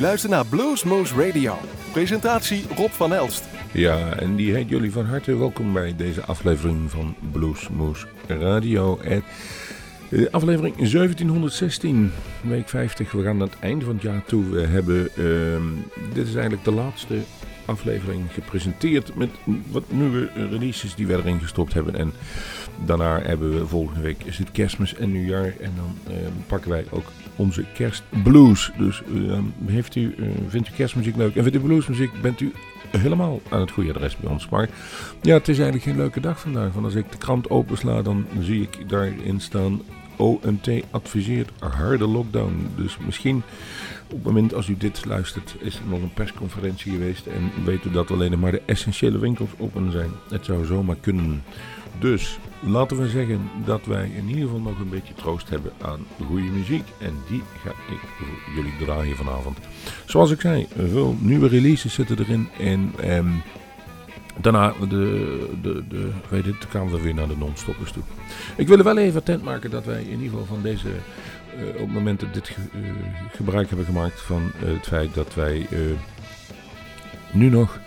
luistert naar Bluesmoose Radio. Presentatie Rob van Elst. Ja, en die heet jullie van harte welkom bij deze aflevering van Bluesmoose Radio. En eh, aflevering 1716, week 50. We gaan naar het einde van het jaar toe. We hebben, ehm, dit is eigenlijk de laatste aflevering gepresenteerd met wat nieuwe releases die we erin gestopt hebben. En daarna hebben we volgende week is het kerstmis en nieuwjaar. En dan ehm, pakken wij ook onze kerstblues. Dus ehm, heeft u, eh, vindt u kerstmuziek leuk en vindt u bluesmuziek, bent u helemaal aan het goede adres bij ons. Maar ja, het is eigenlijk geen leuke dag vandaag. Want als ik de krant opensla, dan zie ik daarin staan... OMT adviseert harde lockdown. Dus misschien op het moment als u dit luistert, is er nog een persconferentie geweest. En weet u dat alleen maar de essentiële winkels open zijn. Het zou zomaar kunnen. Dus laten we zeggen dat wij in ieder geval nog een beetje troost hebben aan goede muziek. En die ga ik voor jullie draaien vanavond. Zoals ik zei, veel nieuwe releases zitten erin. En ehm, daarna de, de, de, weet het, gaan we weer naar de non-stoppers toe. Ik wil er wel even attent maken dat wij in ieder geval van deze... Uh, op het moment dat dit ge, uh, gebruik hebben gemaakt van het feit dat wij nu nog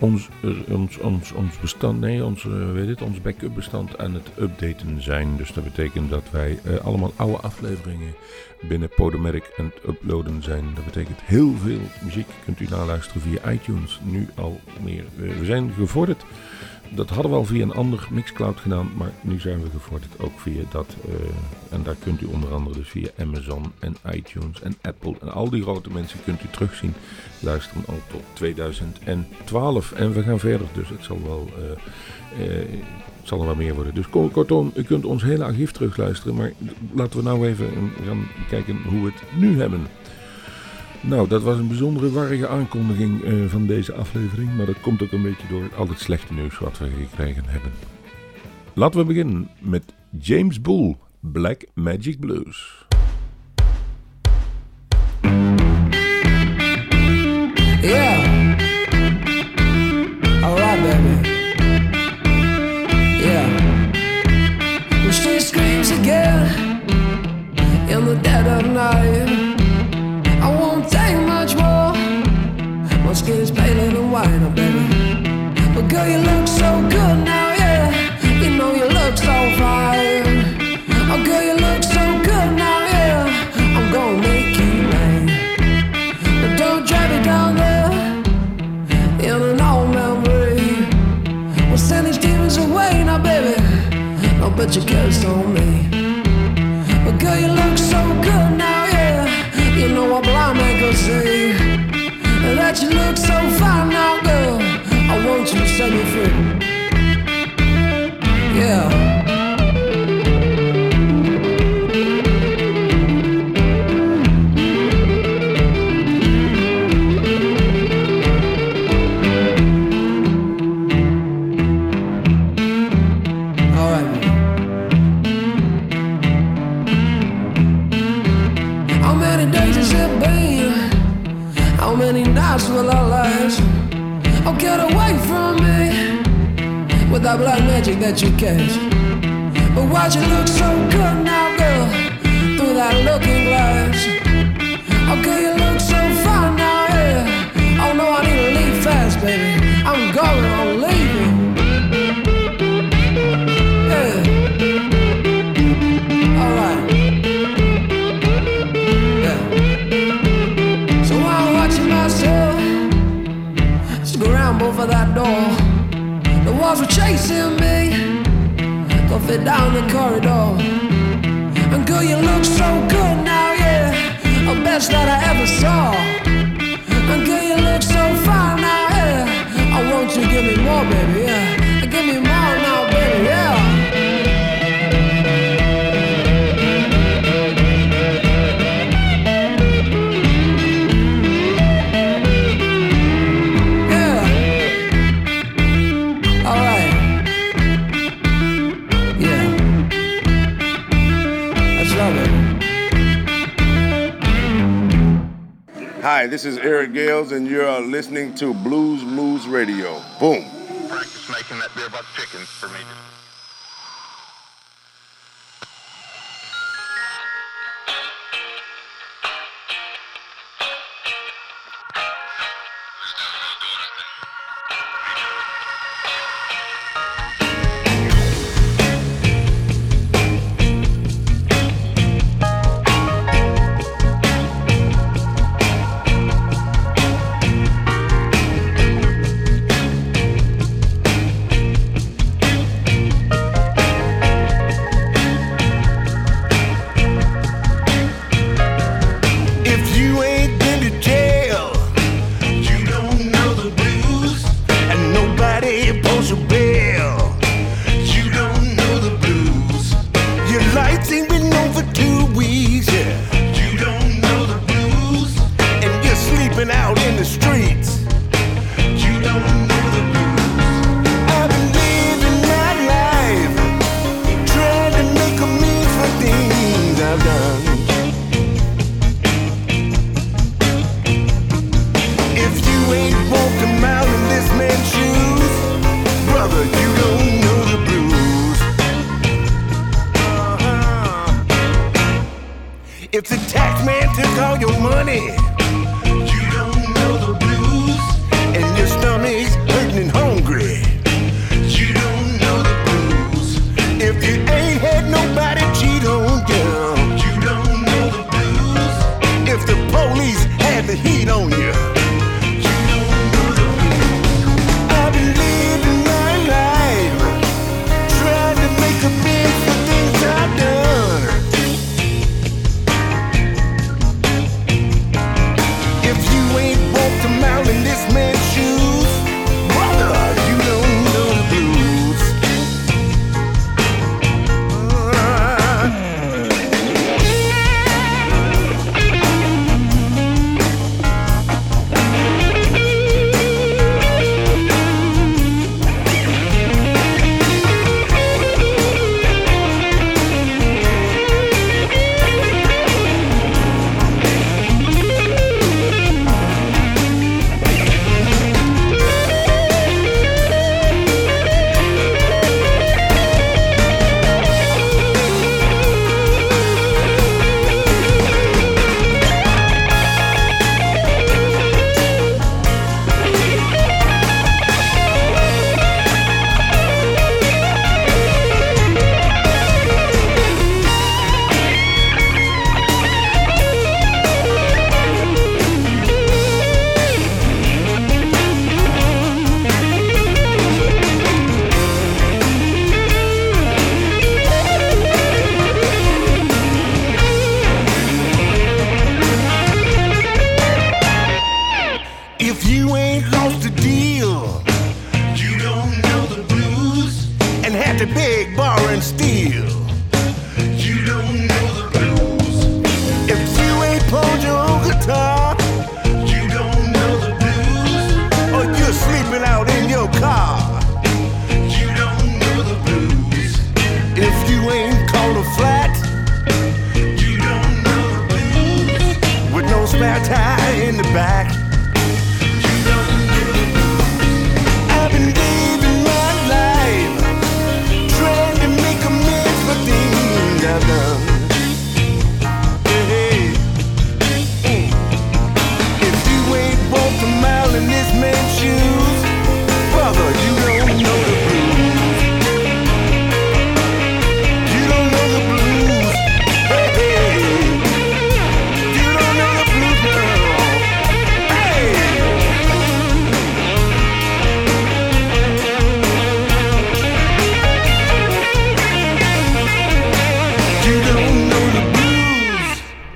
ons, ons, ons, ons bestand, nee, ons, weet het, ons backup bestand aan het updaten zijn. Dus dat betekent dat wij uh, allemaal oude afleveringen binnen Podomatic aan het uploaden zijn. Dat betekent heel veel muziek kunt u naluisteren via iTunes. Nu al meer. We zijn gevorderd. Dat hadden we al via een ander Mixcloud gedaan, maar nu zijn we gevorderd ook via dat. Uh, en daar kunt u onder andere dus via Amazon en iTunes en Apple en al die grote mensen kunt u terugzien. Luisteren al tot 2012 en we gaan verder, dus het zal wel... Uh, het zal er wel meer worden. Dus kortom, u kunt ons hele archief terugluisteren. Maar laten we nou even gaan kijken hoe we het nu hebben. Nou, dat was een bijzondere warrige aankondiging uh, van deze aflevering. Maar dat komt ook een beetje door al het slechte nieuws wat we gekregen hebben. Laten we beginnen met James Bull, Black Magic Blues. Yeah. Baby. Yeah. She screams again in the dead of night, My skin's paler than wine, oh, baby. But girl, you look so good now, yeah. You know you look so fine. Oh, girl, you look so good now, yeah. I'm gonna make you mine. But don't drive me down there in an old memory. We'll send these demons away now, baby. I'll bet your curse on me. But girl, you look so good now, yeah. You know a blind man can see that you look so fine now, girl. I want you to set me free. Yeah. That black magic that you cast. But why'd you look so good now, girl? Through that looking glass. Oh, girl, you look so fine now, yeah. Oh, no, I need to leave fast, baby. I'm going, I'm leaving. Walls were chasing me, go fit down the corridor. And girl, you look so good now, yeah. The best that I ever saw. And girl, you look so fine now, yeah. I want you to give me more, baby, yeah. This is Eric Gales, and you're listening to Blues Moose Radio. Boom.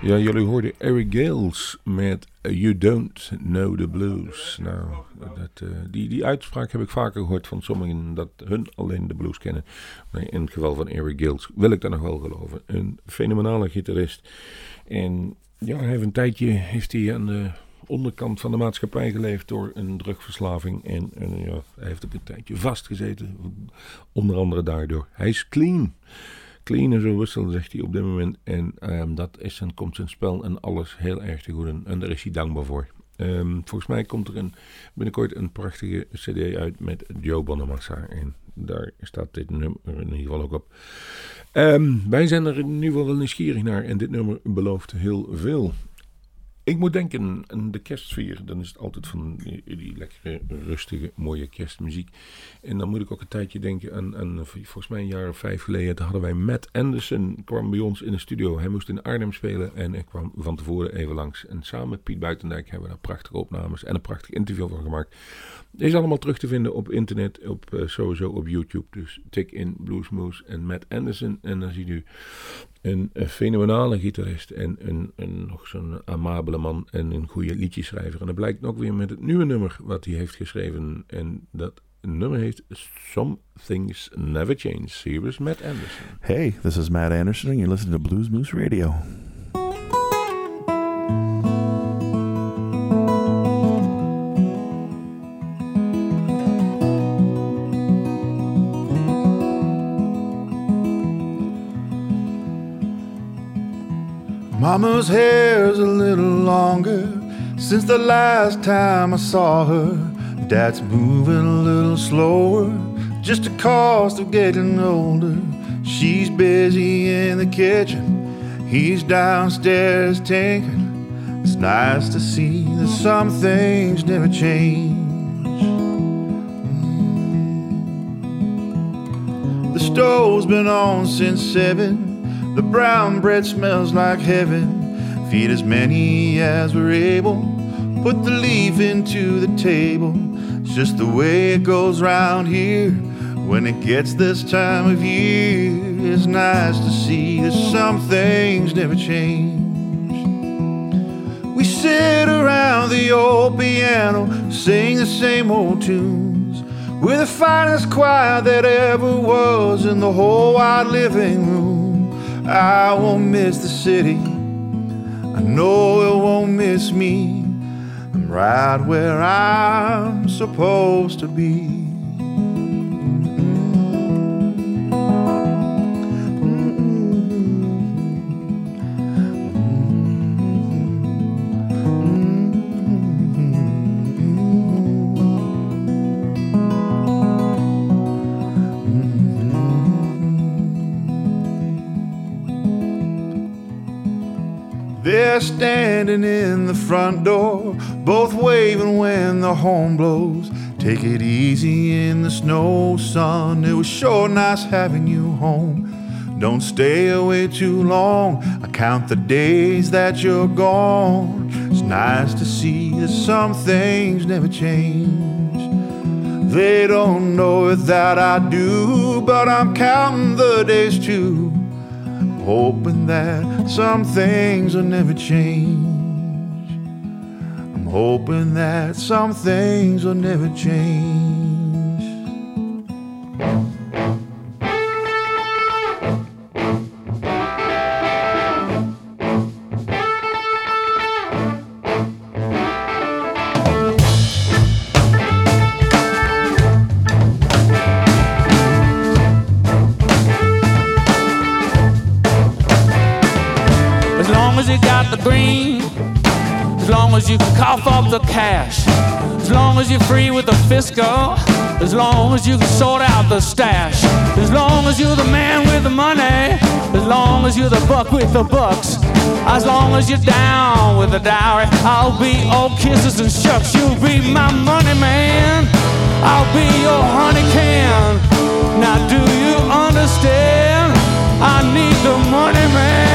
Ja, jullie hoorden Eric Gales met You Don't Know the Blues. Nou, dat, eh, die, die uitspraak heb ik vaker gehoord van sommigen dat hun alleen de blues kennen. Maar in het geval van Eric Gales wil ik dat nog wel geloven. Een fenomenale gitarist. En ja, hij heeft een tijdje heeft hij aan de onderkant van de maatschappij geleefd door een drugverslaving. En, en ja, hij heeft ook een tijdje vastgezeten. Onder andere daardoor. Hij is clean. Clean en zo wissel, zegt hij op dit moment. En ehm, dat is, dan komt zijn spel en alles heel erg te goed. En, en daar is hij dankbaar voor. Ehm, volgens mij komt er een, binnenkort een prachtige cd uit met Joe Bonamassa. En daar staat dit nummer in ieder geval ook op. Ehm, wij zijn er in ieder geval wel nieuwsgierig naar. En dit nummer belooft heel veel. Ik moet denken aan de kerstsfeer. Dan is het altijd van die, lekkere, rustige, mooie kerstmuziek. En dan moet ik ook een tijdje denken aan, volgens mij een jaar of vijf geleden. Toen hadden wij Matt Anderson, kwam bij ons in de studio. Hij moest in Arnhem spelen en ik kwam van tevoren even langs. En samen met Piet Buitendijk hebben we daar prachtige opnames en een prachtig interview van gemaakt. Deze is allemaal terug te vinden op internet, op, eh, sowieso op YouTube. Dus tik in Bluesmoose en Matt Anderson en dan ziet u een, een fenomenale gitarist en een, een, nog zo'n amabele man en een goede liedjeschrijver. En dat blijkt ook weer met het nieuwe nummer wat hij heeft geschreven. En dat nummer heet Some Things Never Change. Hier is Matt Anderson. Hey, this is Matt Anderson, and you're listening to Blues Moose Radio. Mama's hair's a little longer since the last time I saw her. Dad's moving a little slower, just the cost of getting older. She's busy in the kitchen, He's downstairs tinkering. It's nice to see that some things never change. Mm. The stove's been on since seven. The brown bread smells like heaven. Feed as many as we're able. Put the leaf into the table. It's just the way it goes round here. When it gets this time of year, it's nice to see that some things never change. We sit around the old piano, sing the same old tunes. We're the finest choir that ever was in the whole wide living room. I won't miss the city. I know it won't miss me. I'm right where I'm supposed to be. They're standing in the front door, both waving when the horn blows. Take it easy in the snow, son. It was sure nice having you home. Don't stay away too long. I count the days that you're gone. It's nice to see that some things never change. They don't know it that I do, but I'm counting the days too hoping that some things will never change. I'm hoping that some things will never change. You're free with the fiscal, as long as you can sort out the stash, as long as you're the man with the money, as long as you're the buck with the bucks, as long as you're down with the dowry, I'll be all kisses and shucks. You'll be my money man, I'll be your honey can. Now, do you understand? I need the money man.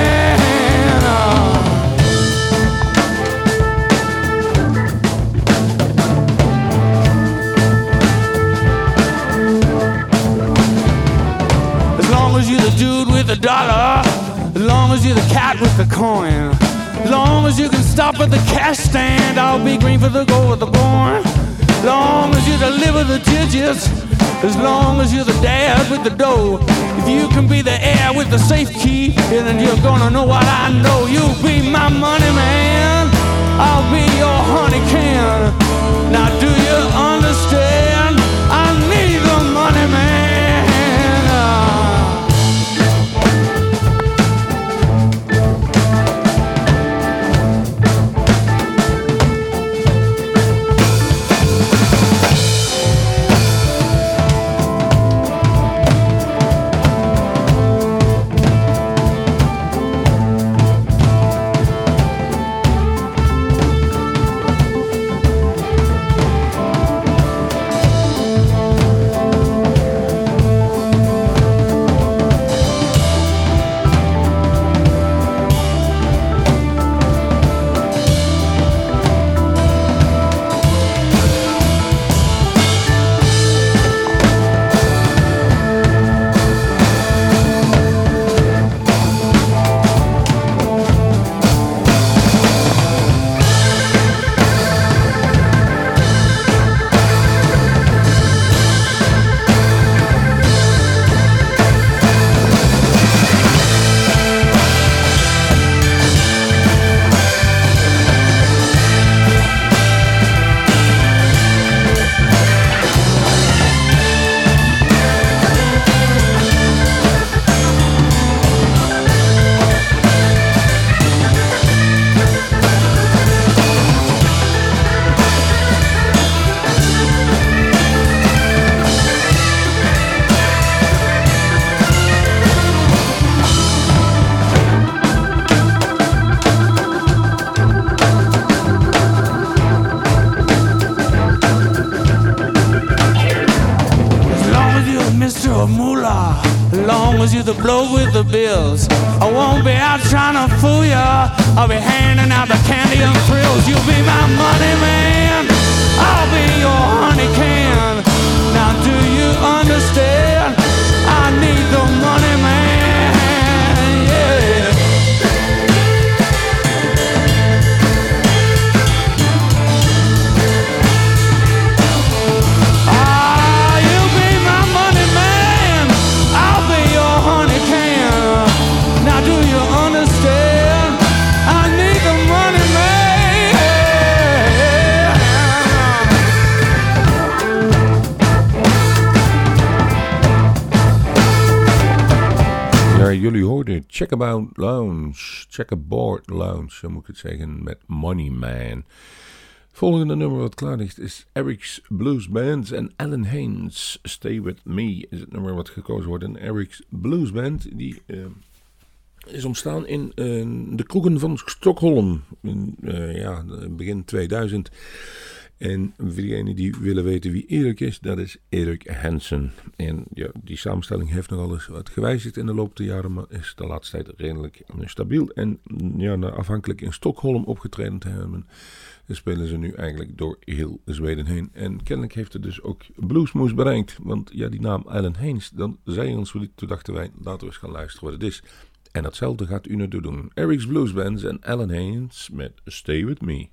As you're the dude with the dollar, as long as you're the cat with the coin, as long as you can stop at the cash stand, I'll be green for the gold with the corn. As long as you deliver the digits, as long as you're the dad with the dough. If you can be the heir with the safe key, then you're gonna know what I know. You'll be my money man. I'll be your honey can. Now do you understand? Bills. I won't be out trying to fool ya. I'll be handing out the candy Checkabout Lounge, Checkerboard Lounge, zo moet ik het zeggen, met Money Man. Volgende nummer wat klaar ligt is Eric's Blues Band en Alan Haynes. Stay With Me is het nummer wat gekozen wordt. En Eric's Blues Band die, eh, is ontstaan in eh, de kroegen van Stockholm in eh, ja, begin 2000. En voor diegenen die willen weten wie Erik is, dat is Erik Hansen. En ja, die samenstelling heeft nogal eens wat gewijzigd in de loop der jaren, maar is de laatste tijd redelijk stabiel. En ja, afhankelijk in Stockholm opgetreden te hebben, spelen ze nu eigenlijk door heel Zweden heen. En kennelijk heeft het dus ook Bluesmoes bereikt. Want ja, die naam Alan Haynes, dan zei ons, toen dachten wij, laten we eens gaan luisteren wat het is. En datzelfde gaat u nu doen. Eric's Blues Bands en Alan Haynes met Stay With Me.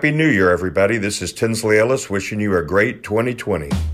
Happy New Year, everybody. This is Tinsley Ellis wishing you a great 2020.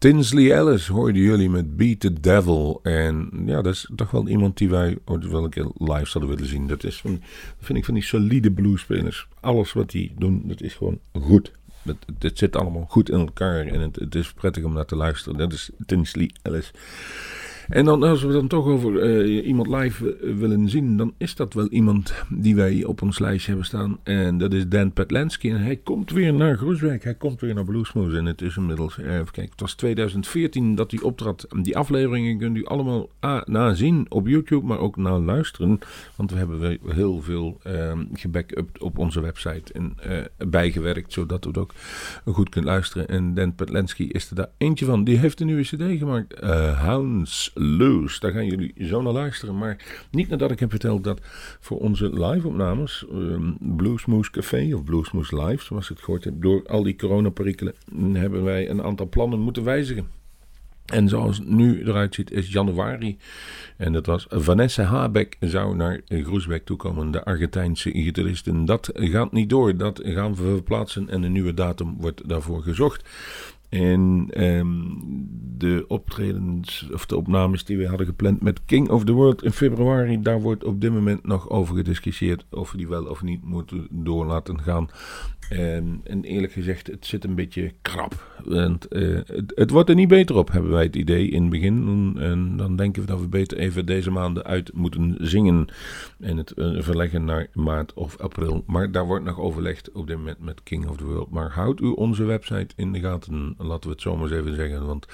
Tinsley Ellis hoorden jullie met Beat the Devil. En ja, dat is toch wel iemand die wij ooit wel een keer live zouden willen zien. Dat, is van, vind ik van die solide bluespelers. Alles wat die doen, dat is gewoon goed. Het, het zit allemaal goed in elkaar en het, het is prettig om naar te luisteren. Dat is Tinsley Ellis. En dan, als we dan toch over eh, iemand live eh, willen zien, dan is dat wel iemand die wij op ons lijstje hebben staan. En dat is Dan Petlansky. En hij komt weer naar Groesbeek. Hij komt weer naar Bluesmoose. En het is inmiddels, eh, even kijken, het was 2014 dat hij optrad. Die afleveringen kunt u allemaal nazien op YouTube, maar ook naar luisteren. Want we hebben heel veel eh, gebackupt op onze website en bijgewerkt, zodat u het ook goed kunt luisteren. En Dan Petlansky is er daar eentje van. Die heeft een nieuwe cd gemaakt, Hounds Loose. Daar gaan jullie zo naar luisteren. Maar niet nadat ik heb verteld dat voor onze live-opnames, um, Bluesmoose Café of Bluesmoose Live, zoals ik het gehoord heb, door al die coronaperikelen hebben wij een aantal plannen moeten wijzigen. En zoals het nu eruit ziet is januari. En dat was Vanessa Habeck zou naar Groesbeck toekomen, de Argentijnse gitaristen. Dat gaat niet door, dat gaan we verplaatsen en een nieuwe datum wordt daarvoor gezocht. En ehm, de optredens of de opnames die we hadden gepland met King of the World in februari, daar wordt op dit moment nog over gediscussieerd of we die wel of niet moeten door laten gaan. En, en eerlijk gezegd, het zit een beetje krap. Eh, het, wordt er niet beter op, hebben wij het idee in het begin. En dan denken we dat we beter even deze maanden uit moeten zingen. En het uh, verleggen naar maart of april. Maar daar wordt nog overlegd op dit moment met King of the World. Maar houd u onze website in de gaten, laten we het zo maar eens even zeggen. Want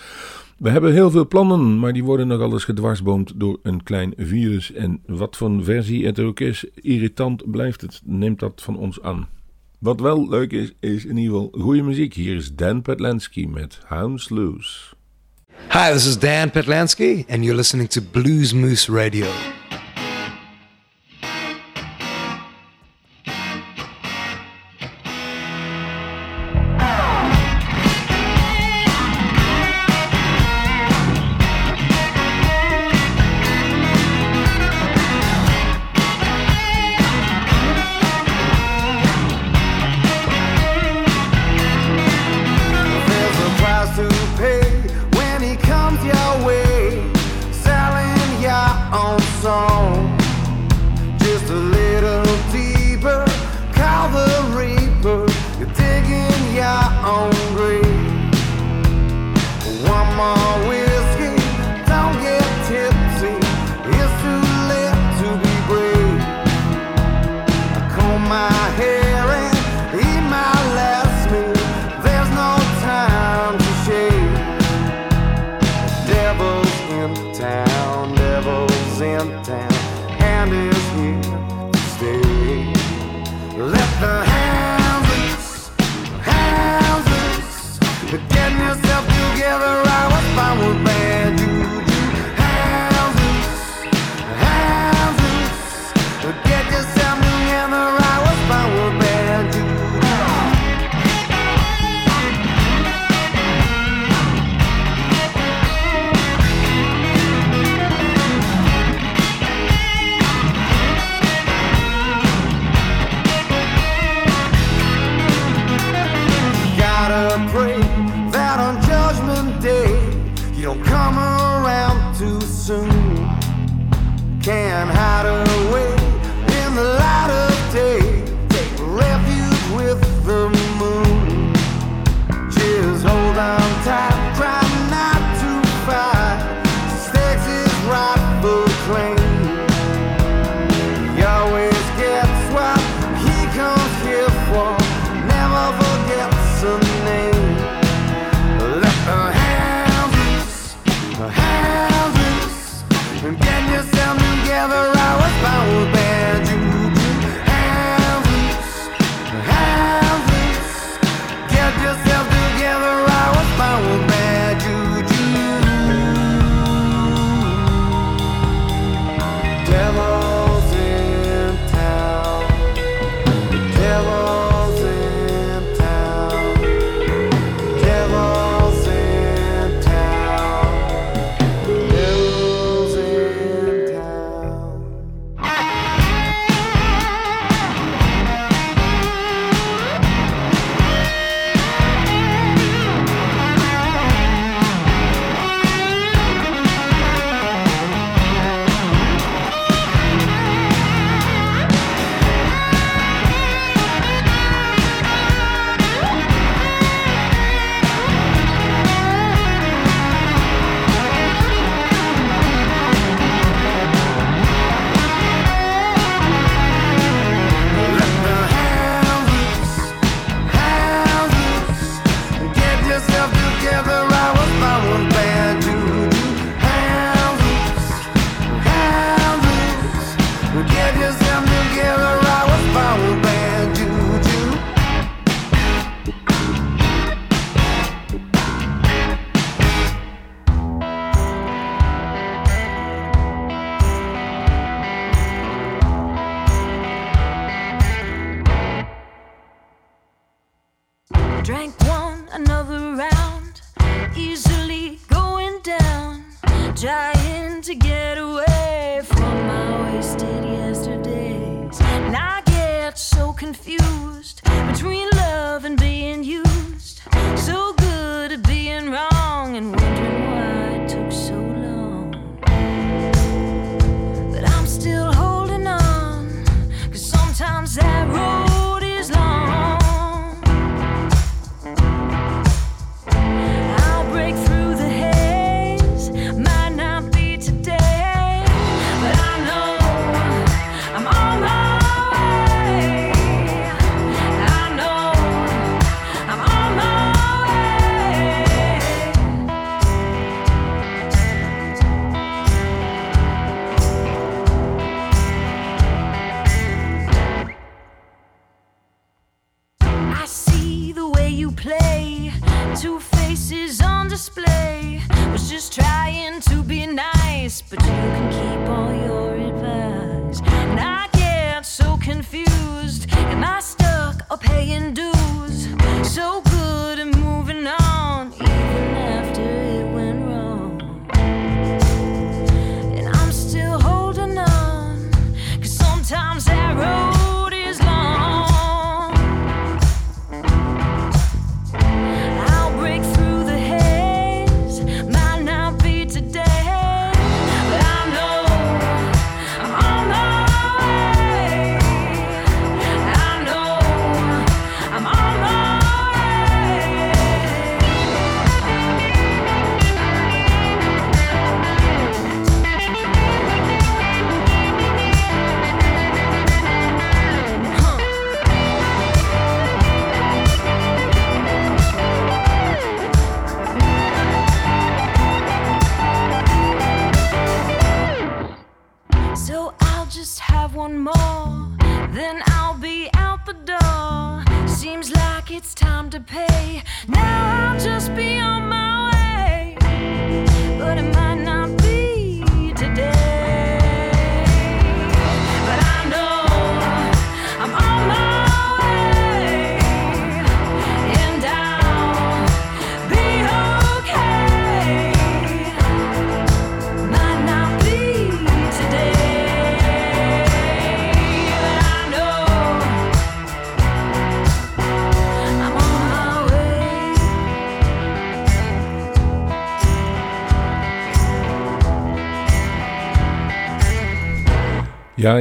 we hebben heel veel plannen, maar die worden nog alles gedwarsboomd door een klein virus. En wat voor versie het ook is, irritant blijft het. Neemt dat van ons aan. Wat wel leuk is, is in ieder geval goede muziek. Hier is Dan Petlansky met Hounds Loose. Hi, this is Dan Petlansky, and you're listening to Blues Moose Radio.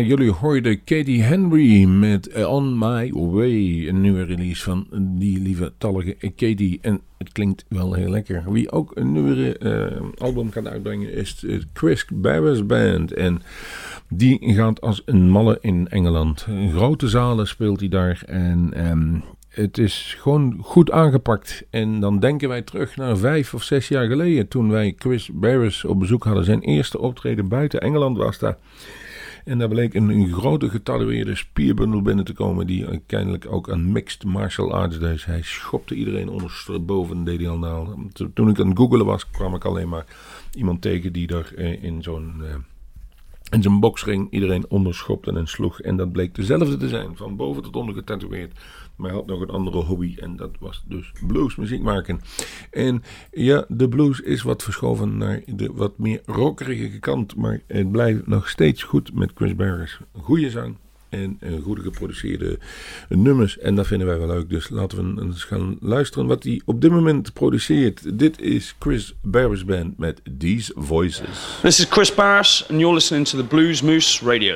Jullie hoorden Katie Henry met eh, On My Way. Een nieuwe release van die lieve tallige Katie. En het klinkt wel heel lekker. Wie ook een nieuwe eh, album gaat uitbrengen is eh, Chris Barris Band. En die gaat als een malle in Engeland. Grote zalen speelt hij daar. En ehm, het is gewoon goed aangepakt. En dan denken wij terug naar vijf of zes jaar geleden. Toen wij Chris Barris op bezoek hadden. Zijn eerste optreden buiten Engeland was daar. En daar bleek een, een grote getatoeëerde spierbundel binnen te komen. Die kennelijk ook aan mixed martial arts deed. Hij schopte iedereen ondersteboven. Deed hij al. Toen ik aan het googelen was, kwam ik alleen maar iemand tegen die er eh, in zo'n. eh, in zijn boksring iedereen onderschopte en sloeg. En dat bleek dezelfde te zijn. Van boven tot onder getatoeëerd. Maar hij had nog een andere hobby. En dat was dus bluesmuziek maken. En ja, de blues is wat verschoven naar de wat meer rockerige kant. Maar het blijft nog steeds goed met Chris Barris. Goede zang. En eh, goede geproduceerde nummers. En dat vinden wij wel leuk. Dus laten we eens gaan luisteren wat hij op dit moment produceert. Dit is Chris Barris Band met These Voices. This is Chris Barris, and you're listening to the Blues Moose Radio.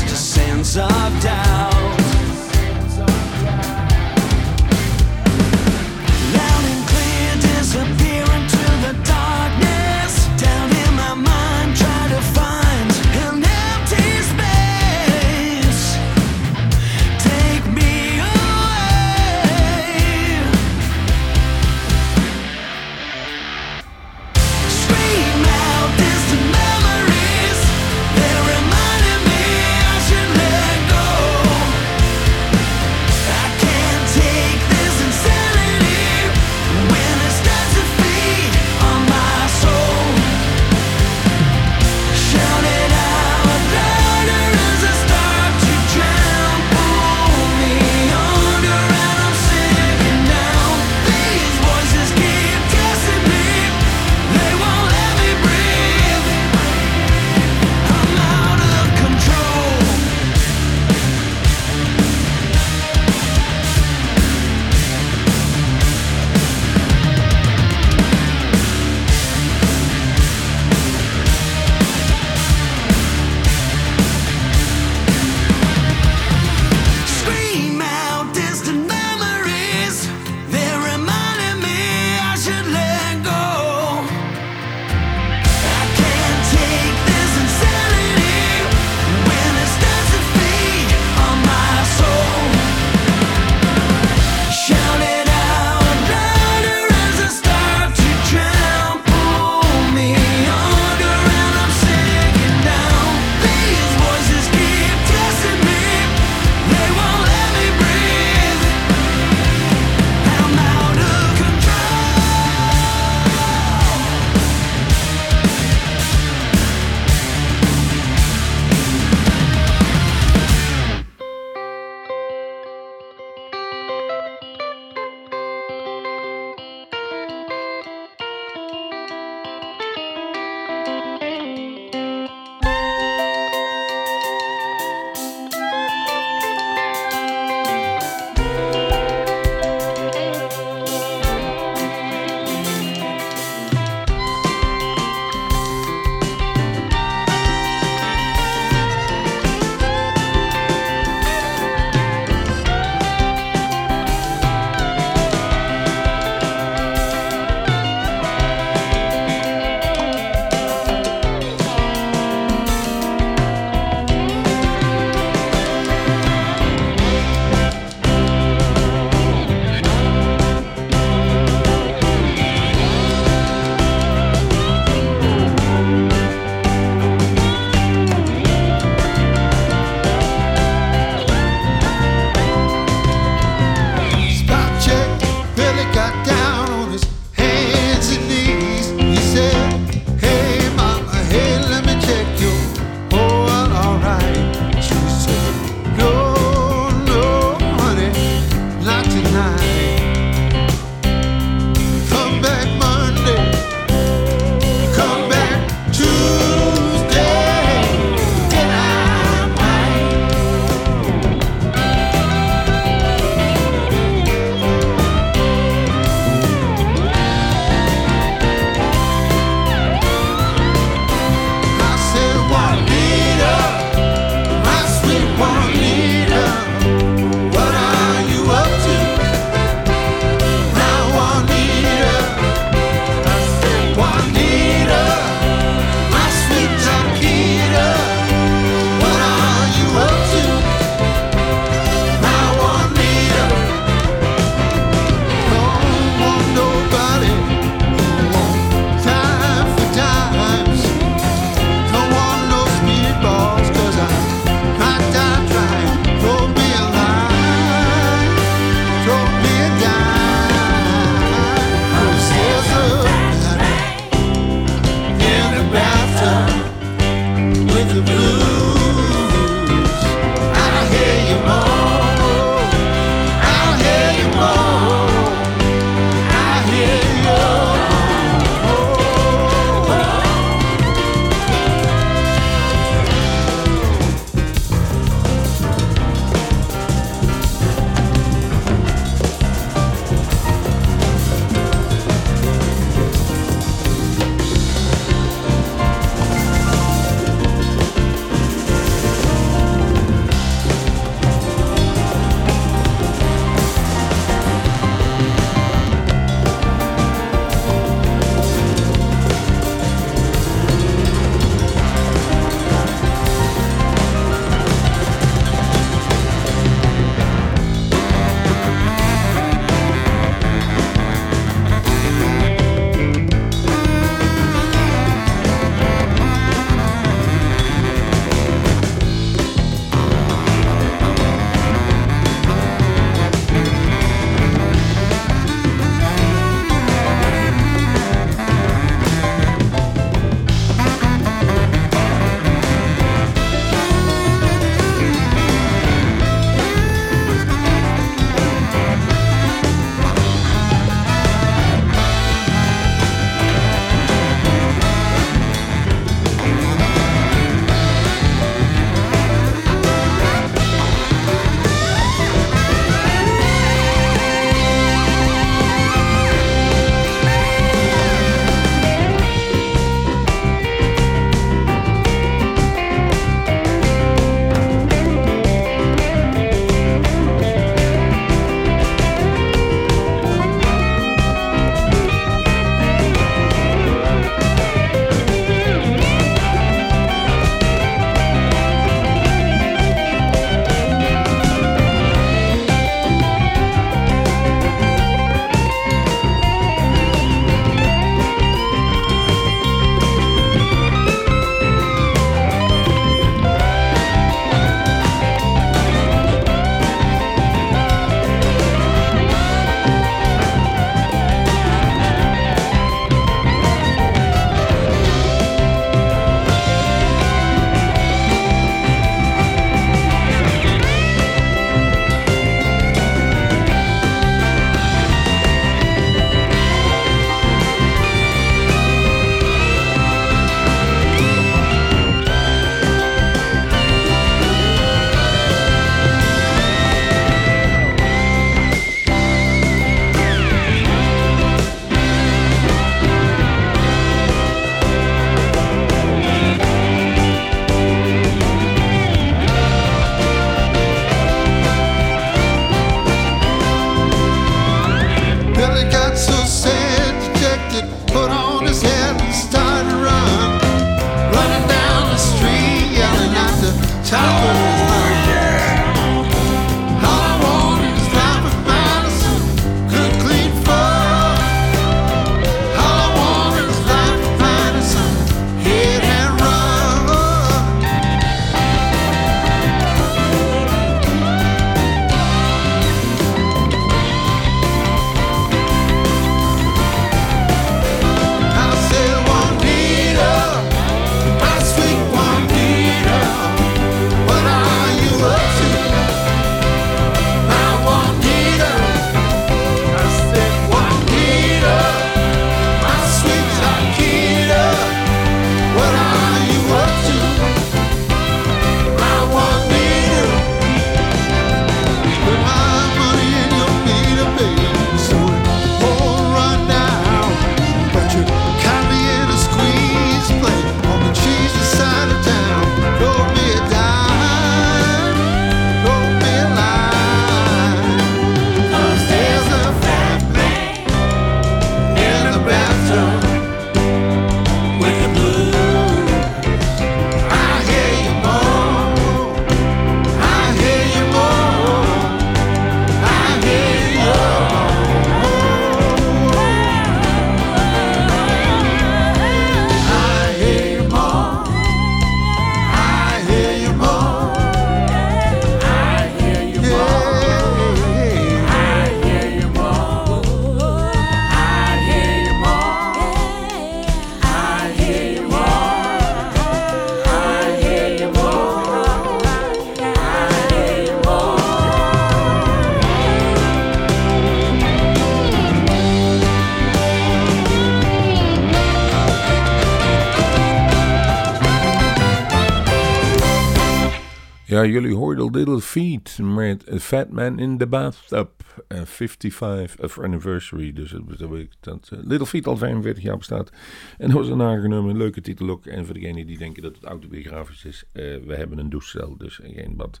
Fat Man in the Bathtub. Uh, 55 of anniversary. Dus dat, dat, dat uh, Little Feet al 45 jaar bestaat. En dat was een aangenomen, leuke titel ook. En voor degenen die denken dat het autobiografisch is, uh, we hebben een douchecel, dus geen bad.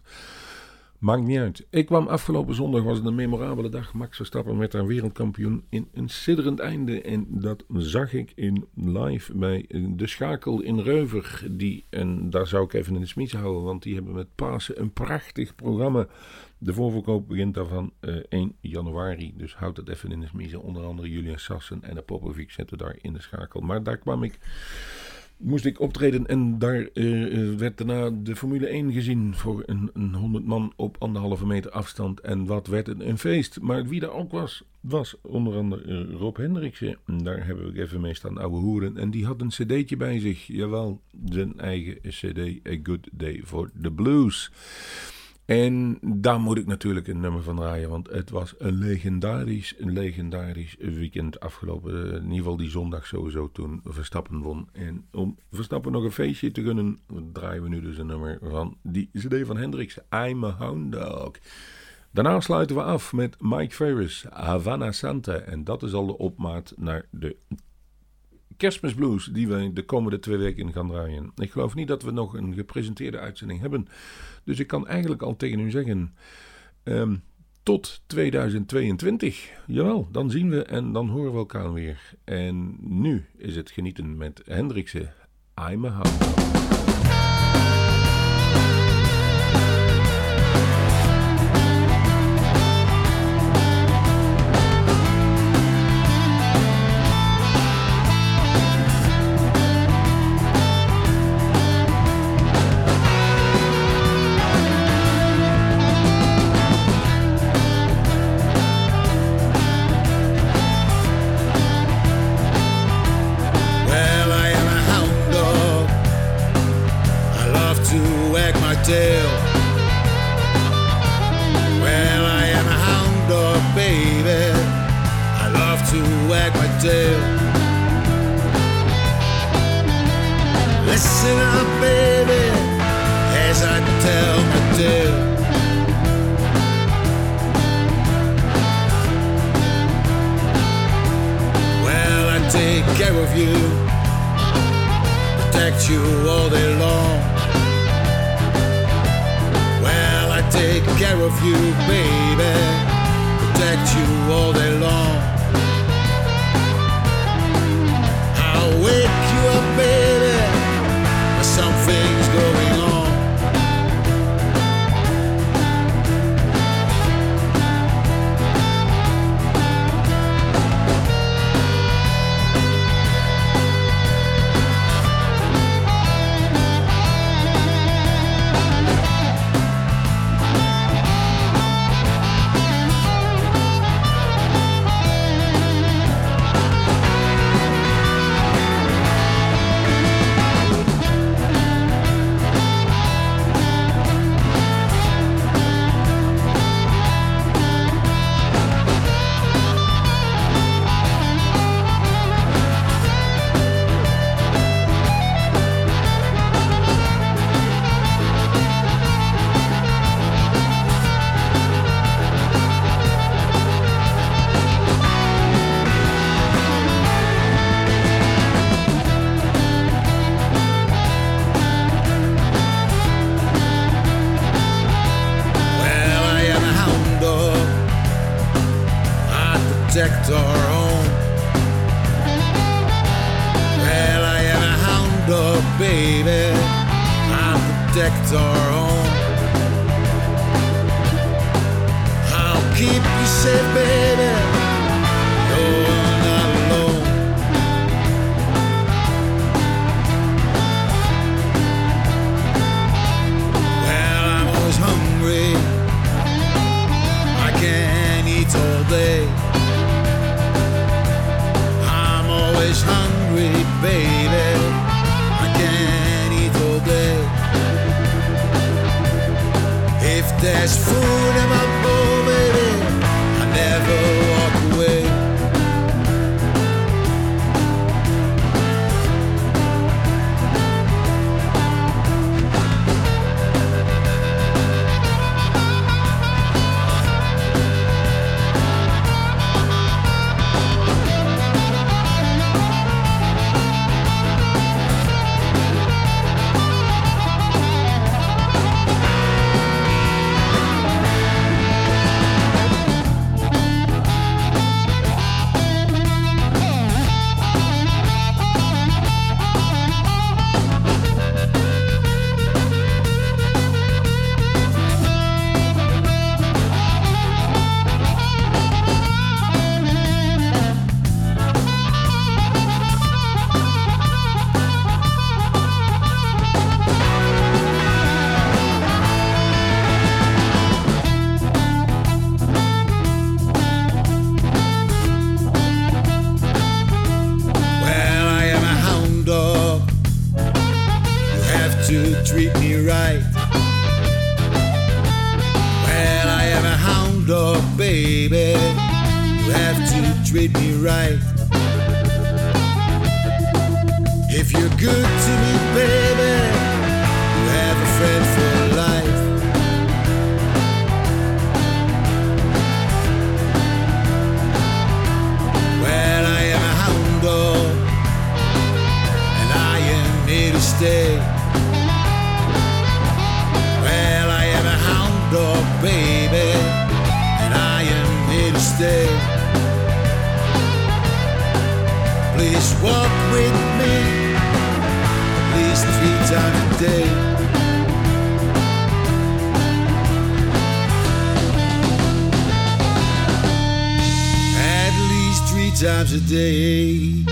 Maakt niet uit. Ik kwam afgelopen zondag, was het een memorabele dag. Max Verstappen met haar wereldkampioen in een sidderend einde. En dat zag ik in live bij de Schakel in Reuver. Die, en daar zou ik even in de smies houden, want die hebben met Pasen een prachtig programma. De voorverkoop begint daarvan uh, 1 januari. Dus houd het even in de smies. Onder andere Julian Sassen en de Popovic zitten daar in de Schakel. Maar daar kwam ik moest ik optreden en daar uh, werd daarna de Formule 1 gezien voor een, een 100 man op anderhalve meter afstand. En wat werd het een feest. Maar wie daar ook was, was onder andere Rob Hendriksen. Daar hebben we even mee staan ouwe hoeren. En die had een cd'tje bij zich. Jawel, zijn eigen cd, A Good Day for the Blues. En daar moet ik natuurlijk een nummer van draaien, want het was een legendarisch, een legendarisch weekend afgelopen. In ieder geval die zondag sowieso toen Verstappen won. En om Verstappen nog een feestje te gunnen, draaien we nu dus een nummer van die CD van Hendrix, I'm a Hound Dog. Daarna sluiten we af met Mike Ferris, Havana Santa. En dat is al de opmaat naar de kerstmisblues die we de komende twee weken gaan draaien. Ik geloof niet dat we nog een gepresenteerde uitzending hebben. Dus ik kan eigenlijk al tegen u zeggen. Um, tot 2022. Jawel, dan zien we en dan horen we elkaar weer. En nu is het genieten met Hendrikse I'm a Tail. Well, I am a hound dog, baby. I love to wag my tail. Listen up, baby, as I tell my tale. Well, I take care of you, protect you all day long. Take care of you, baby. Protect you all day long. I'll wake you up, baby. left our own. Well, I am a hound dog, baby. I protect our own. treat me right. Well, I am a hound dog, baby, you have to treat me right. If you're good to me, baby, you have a friend for life. Well, I am a hound dog, and I am here to stay. day. At least three times a day.